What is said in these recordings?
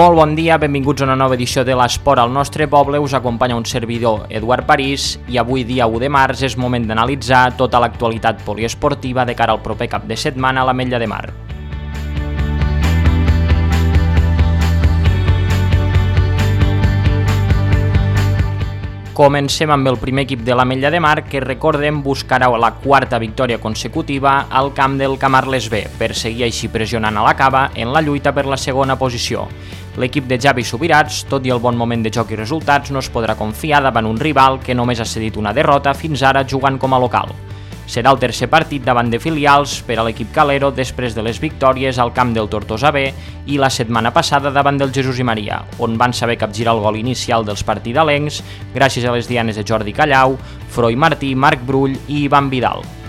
Molt bon dia, benvinguts a una nova edició de l'Esport al nostre poble. Us acompanya un servidor, Eduard París, i avui, dia 1 de març, és moment d'analitzar tota l'actualitat poliesportiva de cara al proper cap de setmana a la Mella de Mar. Comencem amb el primer equip de la Mella de Mar que recordem buscarà la quarta victòria consecutiva al camp del Camarles B per seguir així pressionant a la cava en la lluita per la segona posició. L'equip de Javi Subirats, tot i el bon moment de joc i resultats, no es podrà confiar davant un rival que només ha cedit una derrota fins ara jugant com a local. Serà el tercer partit davant de filials per a l'equip Calero després de les victòries al camp del Tortosa B i la setmana passada davant del Jesús i Maria, on van saber capgirar el gol inicial dels partidalencs gràcies a les dianes de Jordi Callau, Froi Martí, Marc Brull i Ivan Vidal.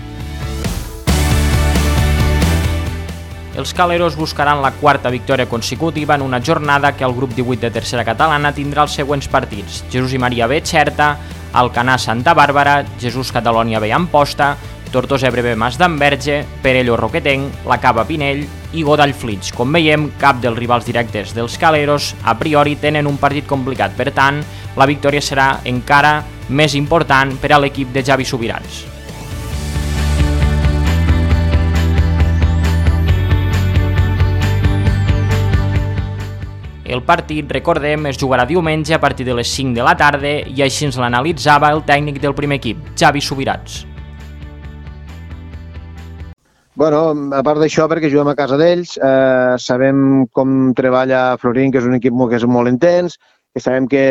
Els caleros buscaran la quarta victòria consecutiva en una jornada que el grup 18 de tercera catalana tindrà els següents partits. Jesús i Maria B, Xerta, Alcanar Santa Bàrbara, Jesús Catalònia B, Amposta, Tortosa Breve Mas d'Enverge, Perello Roquetenc, La Cava Pinell i Godall Flits. Com veiem, cap dels rivals directes dels Caleros a priori tenen un partit complicat, per tant, la victòria serà encara més important per a l'equip de Javi Subirats. El partit, recordem, es jugarà diumenge a partir de les 5 de la tarda i així ens l'analitzava el tècnic del primer equip, Javi Subirats. Bueno, a part d'això, perquè juguem a casa d'ells, eh, sabem com treballa Florín, que és un equip que és molt intens, que sabem que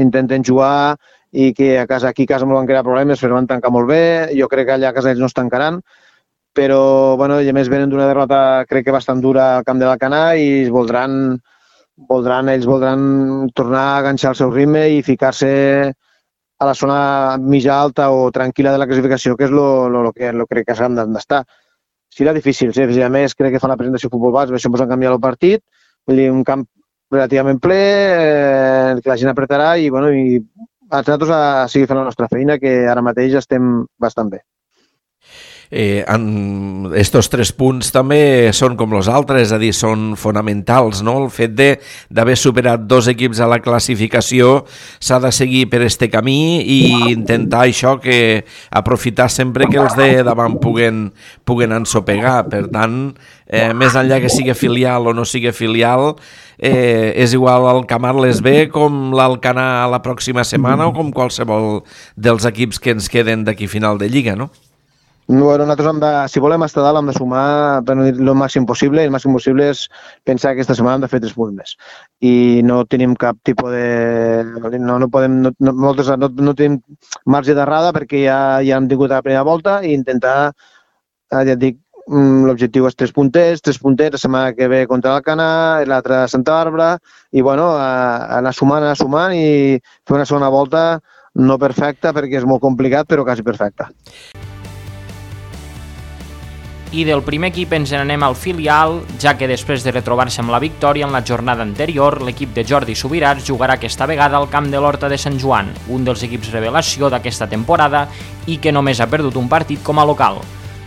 intenten jugar i que a casa, aquí a casa no van crear problemes, però van tancar molt bé. Jo crec que allà a casa ells no es tancaran, però bueno, i a més venen d'una derrota crec que bastant dura al camp de l'Alcanar i es voldran, voldran, ells voldran tornar a enganxar el seu ritme i ficar-se a la zona mitja alta o tranquil·la de la classificació, que és el que lo crec que s'han d'estar serà difícil, sí. A més, crec que fa una presentació de futbol base, això ens han canviat el partit, vull dir, un camp relativament ple, eh, que la gent apretarà i, bueno, i nosaltres a seguir fent la nostra feina, que ara mateix estem bastant bé eh, en estos tres punts també són com els altres, és a dir, són fonamentals, no? El fet d'haver superat dos equips a la classificació s'ha de seguir per este camí i intentar això que aprofitar sempre que els de davant puguen, puguen ensopegar. Per tant, eh, més enllà que sigui filial o no sigui filial, eh, és igual el Camarles B com l'Alcanar la pròxima setmana o com qualsevol dels equips que ens queden d'aquí final de Lliga, no? Bueno, nosaltres hem de, si volem estar dalt hem de sumar el màxim possible i el màxim possible és pensar que aquesta setmana hem de fer tres punts més. I no tenim cap tipus de... no, no podem, no, no, moltes, no, no tenim marge d'errada perquè ja, ja hem tingut la primera volta i intentar, eh, ja et dic, mm, l'objectiu és tres punters, tres punters la setmana que ve contra l'Alcana, l'altra Santa Bàrbara, i bueno, anar sumant, anar sumant i fer una segona volta no perfecta perquè és molt complicat, però quasi perfecta i del primer equip ens n'anem al filial, ja que després de retrobar-se amb la victòria en la jornada anterior, l'equip de Jordi Subirats jugarà aquesta vegada al camp de l'Horta de Sant Joan, un dels equips revelació d'aquesta temporada i que només ha perdut un partit com a local.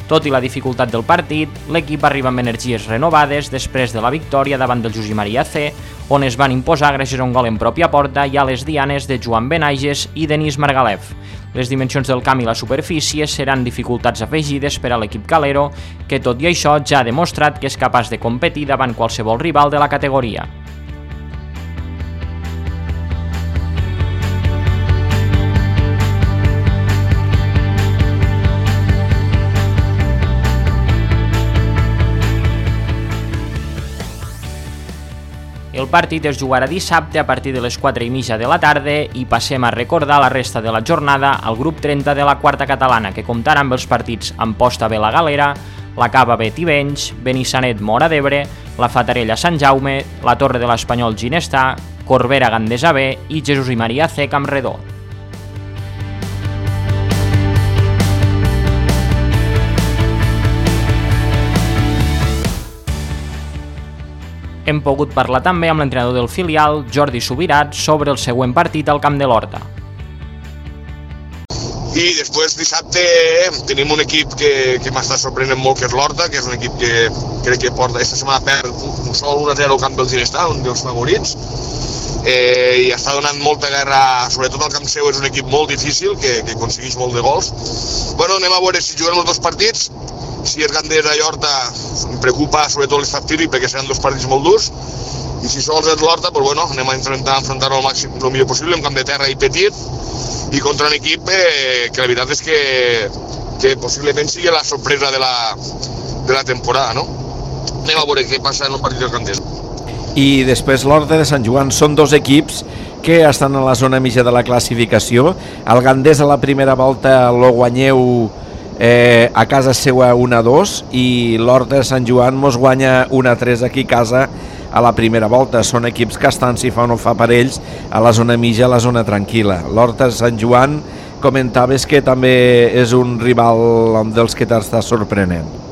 Tot i la dificultat del partit, l'equip arriba amb energies renovades després de la victòria davant del José Maria C, on es van imposar gràcies a un gol en pròpia porta i a les dianes de Joan Benages i Denis Margalef. Les dimensions del camp i la superfície seran dificultats afegides per a l'equip calero, que tot i això ja ha demostrat que és capaç de competir davant qualsevol rival de la categoria. El partit es jugarà dissabte a partir de les 4 i mitja de la tarda i passem a recordar la resta de la jornada al grup 30 de la quarta catalana, que comptarà amb els partits Amposta B la Galera, la Cava B Tivenys, Benissanet Mora d'Ebre, la Fatarella Sant Jaume, la Torre de l'Espanyol Ginestà, Corbera Gandesa B i Jesús i Maria C Campredó. Hem pogut parlar també amb l'entrenador del filial, Jordi Subirat, sobre el següent partit al camp de l'Horta. I després dissabte tenim un equip que, que m'està sorprenent molt, que és l'Horta, que és un equip que crec que porta, aquesta setmana perd un sol 1-0 al camp del Ginestar, un dels favorits, eh, i està donant molta guerra, sobretot al camp seu és un equip molt difícil, que, que aconsegueix molt de gols. Bueno, anem a veure si juguen els dos partits, si és Gandesa i Horta em preocupa sobretot l'estat físic perquè seran dos partits molt durs, i si sols és l'Horta, pues bueno, anem a enfrontar, enfrontar-ho al màxim, el millor possible, en camp de terra i petit, i contra un equip eh, que la veritat és que, que possiblement sigui la sorpresa de la, de la temporada, no? Anem a veure què passa en el partit del Candel. I després l'Horta de Sant Joan són dos equips que estan a la zona mitja de la classificació. El Gandés a la primera volta lo guanyeu eh, a casa seua 1-2 i l'Horta Sant Joan mos guanya 1-3 aquí a casa a la primera volta. Són equips que estan, si fa o no fa per ells, a la zona mitja, a la zona tranquil·la. L'Horta Sant Joan comentaves que també és un rival dels que t'està sorprenent.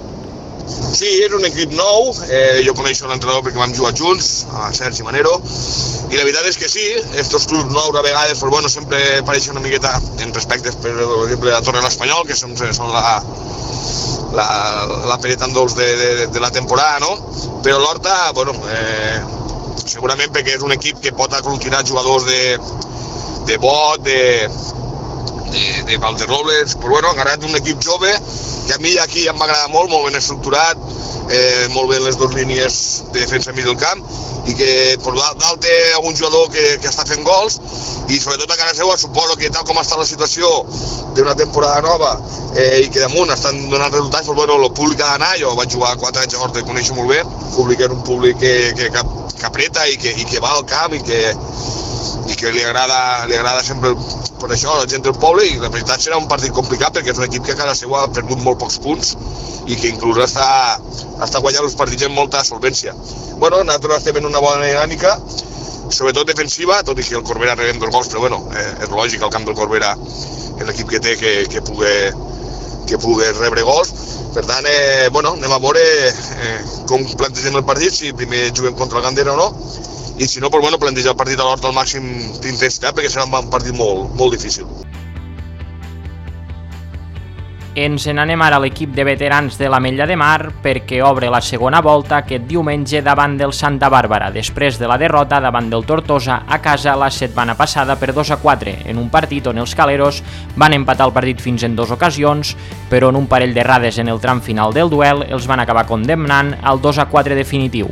Sí, és un equip nou, eh, jo coneixo l'entrenador perquè vam jugar junts, a Sergi Manero, i la veritat és que sí, estos clubs nous a vegades pues, bueno, sempre pareixen una miqueta en respecte, per exemple, a Torre l'Espanyol, que són, són la, la, la pereta dolç de, de, de la temporada, no? Però l'Horta, bueno, eh, segurament perquè és un equip que pot aglutinar jugadors de, de bot, de, de, de Valderrobles, però bueno, agarrat un equip jove que a mi aquí em va agradar molt, molt ben estructurat, eh, molt bé les dues línies de defensa mig del camp i que per dalt té algun jugador que, que està fent gols i sobretot a casa seva suposo que tal com està la situació d'una temporada nova eh, i que damunt estan donant resultats, però bueno, el públic ha d'anar, jo vaig jugar 4 anys a Horta i coneixo molt bé, el públic era un públic que, que, que, que apreta i que, i que va al camp i que, que li agrada, li agrada sempre per això la gent del poble i la veritat serà un partit complicat perquè és un equip que a casa seva ha perdut molt pocs punts i que inclús està, està guanyant els partits amb molta solvència. Bueno, nosaltres estem en una bona dinàmica, sobretot defensiva, tot i que el Corbera rebem dos gols, però bueno, eh, és lògic, el camp del Corbera és l'equip que té que, que pugui que pugui rebre gols. Per tant, eh, bueno, anem a veure eh, com plantegem el partit, si primer juguem contra el Gandera o no, i si no, pues, bueno, plantejar el partit a l'horta al màxim d'intensitat perquè serà un partit molt, molt difícil. Ens n'anem ara a l'equip de veterans de la Mella de Mar perquè obre la segona volta aquest diumenge davant del Santa Bàrbara, després de la derrota davant del Tortosa a casa la setmana passada per 2 a 4, en un partit on els caleros van empatar el partit fins en dues ocasions, però en un parell d'errades en el tram final del duel els van acabar condemnant al 2 a 4 definitiu.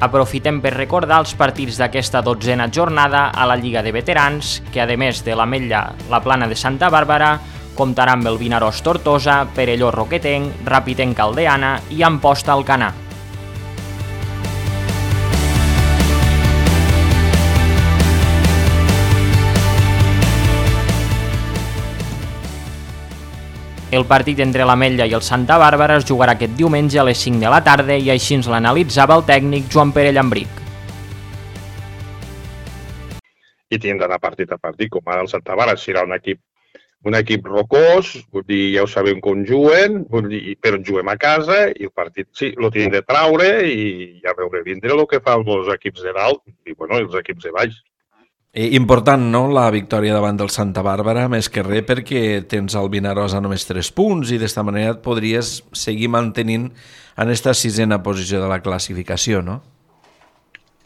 Aprofitem per recordar els partits d'aquesta dotzena jornada a la Lliga de Veterans, que a més de la Mella, la Plana de Santa Bàrbara, comptarà amb el Vinaròs Tortosa, Perelló Roquetenc, Rapitenc Caldeana i Amposta Alcanar. El partit entre l'Ametlla i el Santa Bàrbara es jugarà aquest diumenge a les 5 de la tarda i així ens l'analitzava el tècnic Joan Pere Llambric. I tenim d'anar partit a partit, com ara el Santa Bàrbara serà un equip un equip rocós, vull dir, ja ho sabem com juguen, vull dir, però juguem a casa i el partit sí, lo tenim de traure i ja veure vindre el que fan els equips de dalt i bueno, els equips de baix. I important, no?, la victòria davant del Santa Bàrbara, més que res perquè tens el Vinaròs a només 3 punts i d'esta manera et podries seguir mantenint en aquesta sisena posició de la classificació, no?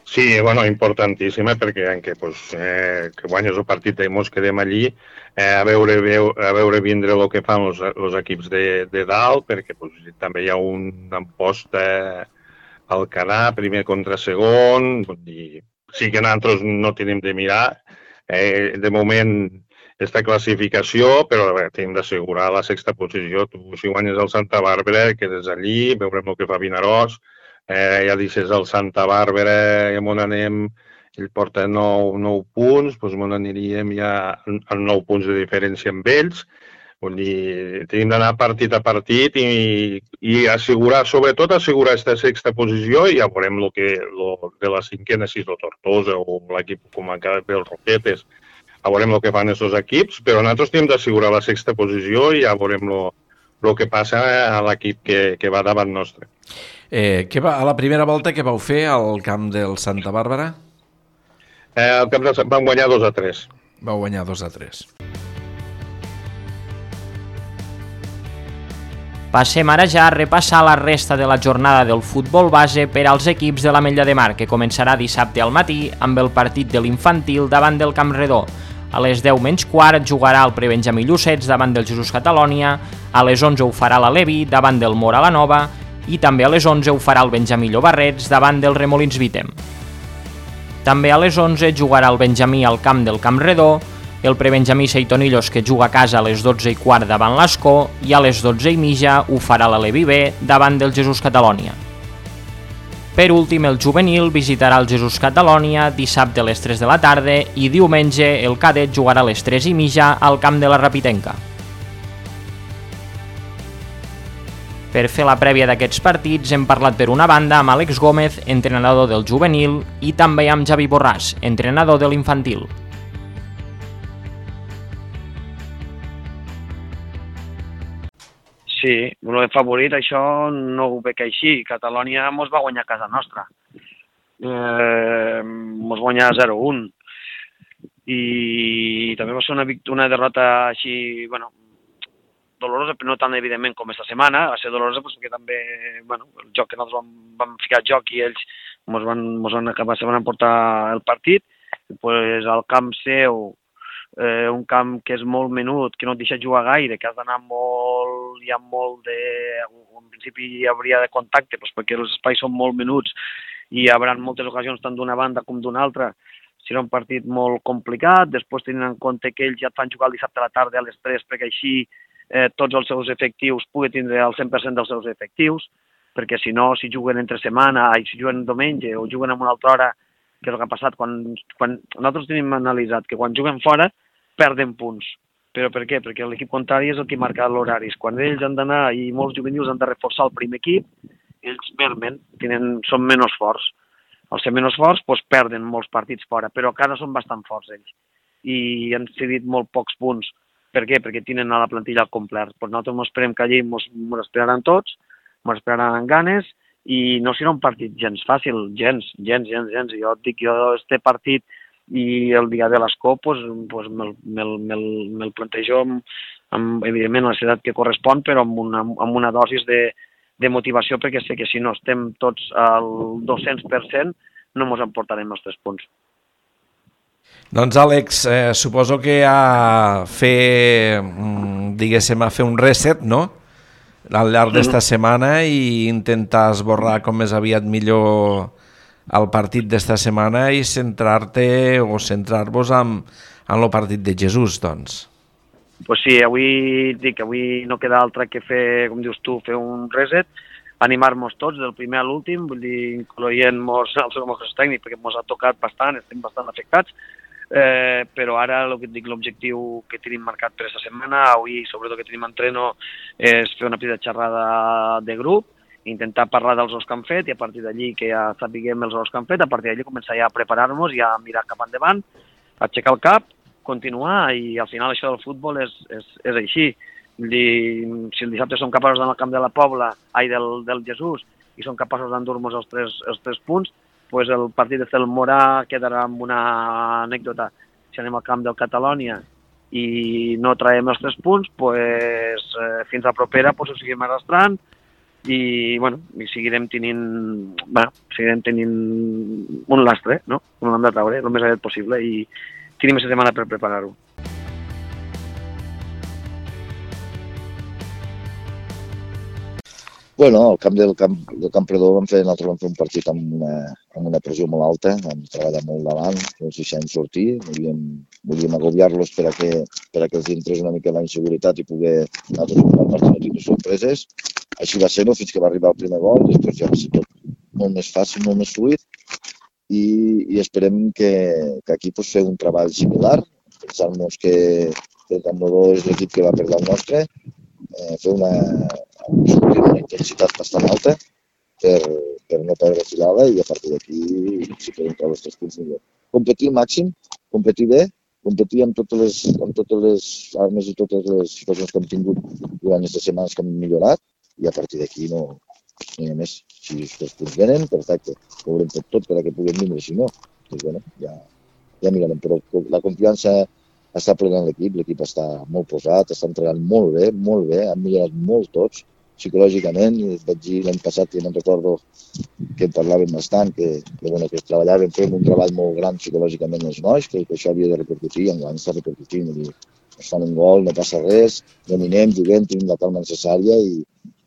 Sí, bueno, importantíssima perquè en què pues, eh, que guanyes el partit i mos quedem allí eh, a, veure, a veure vindre el que fan els equips de, de dalt perquè pues, també hi ha un empost eh, al Canà, primer contra segon, dir, sí que nosaltres no tenim de mirar. Eh, de moment, aquesta classificació, però bé, tenim d'assegurar la sexta posició. Tu, si guanyes el Santa Bàrbara, quedes allí, veurem el que fa Vinaròs. Eh, ja dices el Santa Bàrbara, on anem, ell porta 9, 9 punts, doncs on aniríem ja amb 9 punts de diferència amb ells. Vull dir, tenim d'anar partit a partit i, i assegurar, sobretot assegurar aquesta sexta posició i ja veurem el que lo de la cinquena, si és el Tortosa o l'equip com a cada dels Roquetes, ja veurem el que fan aquests equips, però nosaltres tenim d'assegurar la sexta posició i ja veurem lo, el que passa a l'equip que, que va davant nostre. Eh, què va, a la primera volta que vau fer al camp del Santa Bàrbara? Eh, el camp del, vam guanyar 2 a 3. Vau guanyar 2 a 3. Passem ara ja a repassar la resta de la jornada del futbol base per als equips de la Mella de Mar, que començarà dissabte al matí amb el partit de l'infantil davant del Camp Redó. A les 10 menys quart jugarà el Prebenjamí Llucets davant del Jesús Catalònia, a les 11 ho farà la Levi davant del Mora la Nova i també a les 11 ho farà el Benjamí Llobarrets davant del Remolins Vitem. També a les 11 jugarà el Benjamí al camp del Camp Redó, el prebenjamí Seitonillos que juga a casa a les 12 i quart davant l'Escó i a les 12 i mitja ho farà la Levi B davant del Jesús Catalònia. Per últim, el juvenil visitarà el Jesús Catalònia dissabte a les 3 de la tarda i diumenge el cadet jugarà a les 3 i mitja al camp de la Rapitenca. Per fer la prèvia d'aquests partits hem parlat per una banda amb Àlex Gómez, entrenador del juvenil, i també amb Javi Borràs, entrenador de l'infantil. Sí, el favorit, això no ho veig així. Catalònia mos va guanyar a casa nostra. Eh, mos guanyar 0-1. I també va ser una, una derrota així, bueno, dolorosa, però no tan evidentment com aquesta setmana. Va ser dolorosa pues, perquè també, bueno, el joc que nosaltres vam, vam ficar joc i ells mos van, mos van acabar, se van emportar el partit. Pues, al camp seu eh, un camp que és molt menut, que no et deixa jugar gaire, que has d'anar molt, hi ha molt de... En principi hi hauria de contacte, doncs perquè els espais són molt menuts i hi haurà moltes ocasions tant d'una banda com d'una altra. Serà un partit molt complicat, després tenint en compte que ells ja et fan jugar el dissabte a la tarda a les 3 perquè així eh, tots els seus efectius pugui tindre el 100% dels seus efectius, perquè si no, si juguen entre setmana i si juguen diumenge o juguen en una altra hora, que és el que ha passat quan, quan nosaltres tenim analitzat que quan juguen fora perden punts. Però per què? Perquè l'equip contrari és el que marca l'horaris. Quan ells han d'anar i molts juvenils han de reforçar el primer equip, ells mermen, tenen, són menys forts. Al ser menys forts, doncs perden molts partits fora, però a casa són bastant forts ells. I han cedit molt pocs punts. Per què? Perquè tenen a la plantilla al complet. Pues nosaltres ens esperem que allí ens esperaran tots, ens esperaran amb ganes, i no serà un partit gens fàcil, gens, gens, gens, gens. Jo et dic, jo este partit i el dia de l'escó pues, pues me'l me me me plantejo amb, amb, evidentment, la ciutat que correspon, però amb una, amb una dosis de, de motivació, perquè sé que si no estem tots al 200%, no ens emportarem els tres punts. Doncs Àlex, eh, suposo que a fer, mm, diguéssim, a fer un reset, no?, al llarg d'esta mm -hmm. setmana i intentar esborrar com més aviat millor al partit d'esta setmana i centrar-te o centrar-vos en, en el partit de Jesús, doncs. Pues sí, avui dic, avui no queda altre que fer, com dius tu, fer un reset, animar-nos tots del primer a l'últim, vull dir, incloent-nos els nostres tècnics, perquè ens ha tocat bastant, estem bastant afectats, eh, però ara el que dic, l'objectiu que tenim marcat per aquesta setmana, avui sobretot que tenim entreno, és fer una petita xerrada de grup, intentar parlar dels ous que han fet i a partir d'allí que ja sapiguem els ous que han fet, a partir d'allí començar ja a preparar-nos i a mirar cap endavant, aixecar el cap, continuar i al final això del futbol és, és, és així. Dir, si el dissabte som capaços d'anar al camp de la Pobla, ai, del, del Jesús, i som capaços d'endur-nos els, tres, els tres punts, pues el partit de Celmorà quedarà amb una anècdota. Si anem al camp del Catalònia i no traiem els tres punts, pues, eh, fins a propera pues, ho seguim arrastrant, i, bueno, i seguirem tenint, bueno, seguirem tenint un lastre, no? Un hem de traure el més aviat possible i tenim aquesta setmana per preparar-ho. Bueno, al camp del camp, del camp Predó vam fer, nosaltres vam fer un partit amb una, amb una pressió molt alta, vam treballar molt davant, no ens deixàvem sortir, volíem, volíem agobiar-los per a, que, per a que els entrés una mica la inseguretat i poder nosaltres jugar el partit no tindre sorpreses. Així va ser-ho fins que va arribar el primer gol, després ja va ser tot molt més fàcil, molt més fluid. I, i esperem que, que aquí pues, fer un treball similar, pensant-nos que, que el Camp Rodó és l'equip que va perdre el nostre, eh, fer una, una intensitat bastant alta per, per no perdre filada i a partir d'aquí si podem treure els tres punts millor. Competir al màxim, competir bé, competir amb totes les, amb totes les armes i totes les situacions que hem tingut durant aquestes setmanes que hem millorat i a partir d'aquí no, no hi ha més. Si els punts venen, perfecte. Ho haurem fet tot perquè puguem vindre. Si no, doncs bueno, ja, ja mirarem. Però la confiança està plena en l'equip, l'equip està molt posat, està entrenant molt bé, molt bé, han millorat molt tots psicològicament. Vaig dir l'any passat, i me'n recordo que parlàvem bastant, que, que, bueno, que treballàvem, fem un treball molt gran psicològicament els nois, que, que això havia de repercutir, en l'any està repercutint. Dir, es fan un gol, no passa res, dominem, juguem, tenim la calma necessària i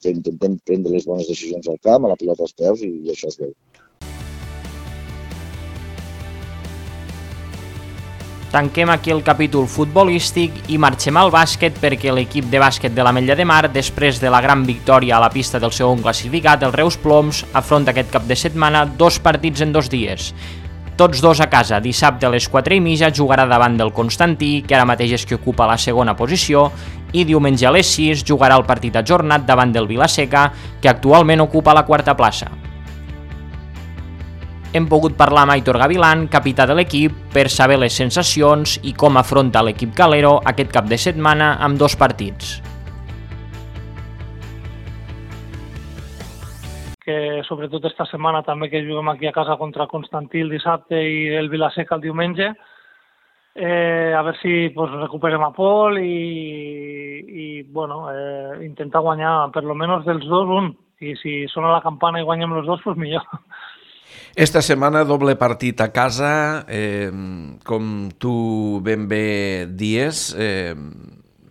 intentem prendre les bones decisions al camp, a la pilota als peus i, i això es veu. Tanquem aquí el capítol futbolístic i marxem al bàsquet perquè l'equip de bàsquet de la Mella de Mar, després de la gran victòria a la pista del segon classificat, el Reus Ploms, afronta aquest cap de setmana dos partits en dos dies. Tots dos a casa, dissabte a les 4 i mitja jugarà davant del Constantí, que ara mateix és qui ocupa la segona posició, i diumenge a les 6 jugarà el partit ajornat davant del Vilaseca, que actualment ocupa la quarta plaça hem pogut parlar amb Aitor Gavilan, capità de l'equip, per saber les sensacions i com afronta l'equip Calero aquest cap de setmana amb dos partits. que sobretot esta setmana també que juguem aquí a casa contra Constantí el dissabte i el Vilaseca el diumenge, eh, a veure si pues, recuperem a Pol i, i bueno, eh, intentar guanyar per lo menos dels dos un, i si sona la campana i guanyem els dos, pues millor. Esta setmana doble partit a casa, eh, com tu ben bé dies, eh,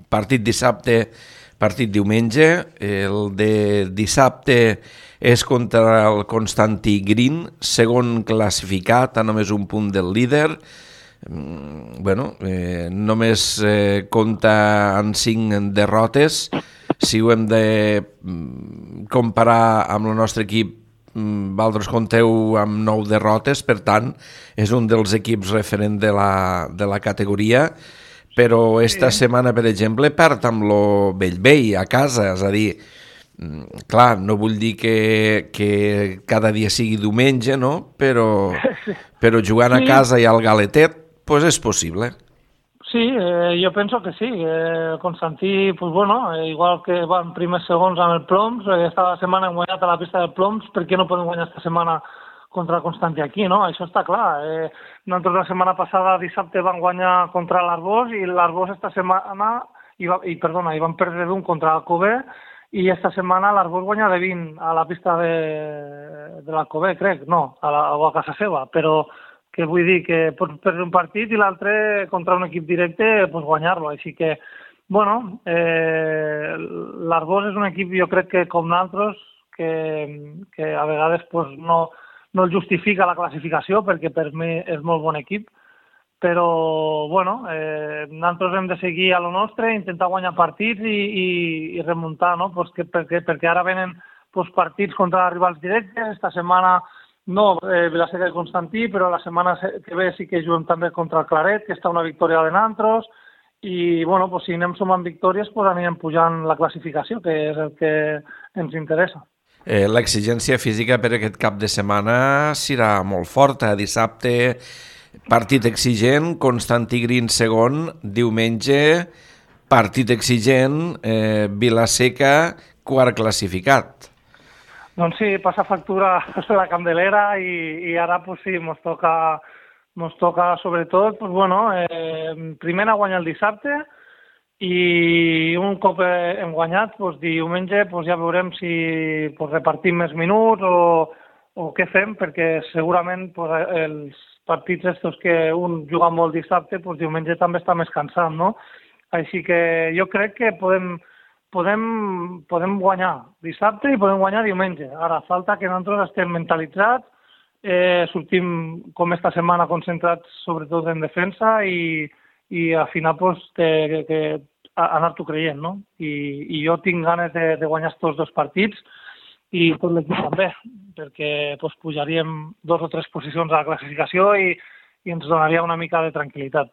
partit dissabte, partit diumenge. El de dissabte és contra el Constantí Green, segon classificat, a només un punt del líder. Mm, bueno, eh, només eh, compta en cinc derrotes. Si ho hem de mm, comparar amb el nostre equip Mm, Valdros compteu amb nou derrotes, per tant, és un dels equips referent de la, de la categoria, però esta sí. setmana, per exemple, perd amb lo Bellvei a casa, és a dir, mm, clar, no vull dir que, que cada dia sigui diumenge, no? Però, però jugant a casa i al Galetet, pues és possible. Sí, eh, jo penso que sí. Eh, Constantí, pues bueno, eh, igual que van primers segons amb el Ploms, eh, esta setmana hem guanyat a la pista del Ploms, per què no podem guanyar esta setmana contra Constantí aquí, no? Això està clar. Eh, nosaltres la setmana passada, dissabte, van guanyar contra l'Arbós i l'Arbós esta setmana, i, va, i perdona, i van perdre d'un contra l'Alcobé i esta setmana l'Arbós guanya de 20 a la pista de, de l'Alcobé, crec, no, a, la, a casa seva, però que vull dir que pots perdre un partit i l'altre contra un equip directe pots guanyar-lo, així que bueno, eh, l'Arbós és un equip jo crec que com nosaltres que, que a vegades pues, no, no el justifica la classificació perquè per mi és molt bon equip. Però bueno, eh, nosaltres hem de seguir a lo nostre, intentar guanyar partits i, i, i remuntar, no? pues que, perquè, perquè ara venen pues, partits contra rivals directes, esta setmana no, eh, Vilaseca i Constantí, però la setmana que ve sí que juguem també contra el Claret, que està una victòria de Nantros, i bueno, pues, si anem sumant victòries pues, anirem pujant la classificació, que és el que ens interessa. Eh, L'exigència física per aquest cap de setmana serà molt forta. Dissabte, partit exigent, Constantí Green segon, diumenge, partit exigent, eh, Vilaseca, quart classificat. Doncs sí, passa factura la Candelera i, i ara pues, sí, mos toca, mos toca sobretot, pues, bueno, eh, primer a guanyar el dissabte i un cop hem guanyat, pues, diumenge pues, ja veurem si pues, repartim més minuts o, o què fem, perquè segurament pues, els partits estos que un juga molt dissabte, pues, diumenge també està més cansat, no? Així que jo crec que podem, podem, podem guanyar dissabte i podem guanyar diumenge. Ara falta que nosaltres estem mentalitzats, eh, sortim com esta setmana concentrats sobretot en defensa i, i al final pues, que, que anar-t'ho creient, no? I, I jo tinc ganes de, de guanyar aquests dos partits i tot l'equip també, perquè pues, pujaríem dos o tres posicions a la classificació i, i ens donaria una mica de tranquil·litat.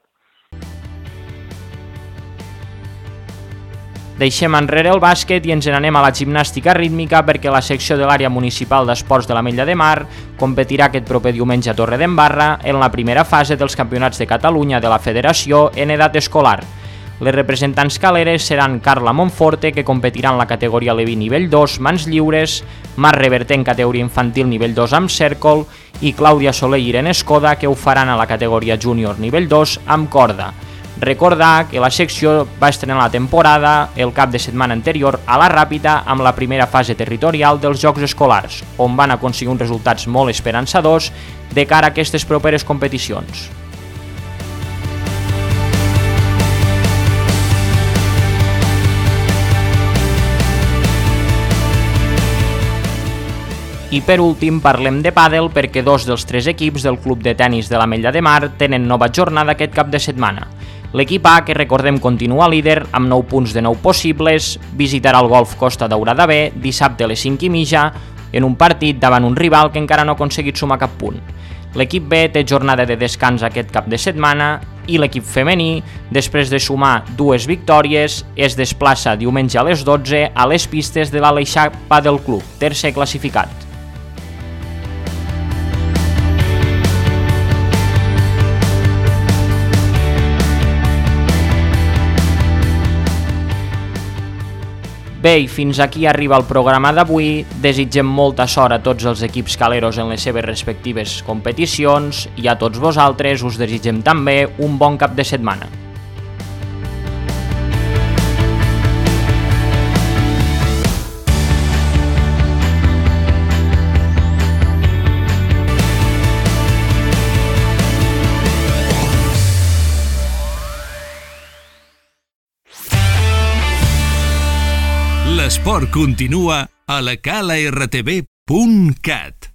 Deixem enrere el bàsquet i ens n'anem a la gimnàstica rítmica perquè la secció de l'àrea municipal d'esports de la Mella de Mar competirà aquest proper diumenge a Torre d'Embarra en la primera fase dels campionats de Catalunya de la Federació en edat escolar. Les representants caleres seran Carla Monforte, que competirà en la categoria Levi nivell 2, mans lliures, Mar Reverter en categoria infantil nivell 2 amb cèrcol i Clàudia Soler i Irene Escoda, que ho faran a la categoria júnior nivell 2 amb corda. Recordar que la secció va estrenar la temporada el cap de setmana anterior a la Ràpita amb la primera fase territorial dels Jocs Escolars, on van aconseguir uns resultats molt esperançadors de cara a aquestes properes competicions. I per últim parlem de pàdel perquè dos dels tres equips del club de tennis de la Mella de Mar tenen nova jornada aquest cap de setmana. L'equip A, que recordem continua líder amb 9 punts de 9 possibles, visitarà el golf Costa Daurada B dissabte a les 5 i mitja en un partit davant un rival que encara no ha aconseguit sumar cap punt. L'equip B té jornada de descans aquest cap de setmana i l'equip femení, després de sumar dues victòries, es desplaça diumenge a les 12 a les pistes de l'Aleixà del Club, tercer classificat. Bé, i fins aquí arriba el programa d'avui. Desitgem molta sort a tots els equips caleros en les seves respectives competicions i a tots vosaltres us desitgem també un bon cap de setmana. L'esport continua a la cala rtb.cat.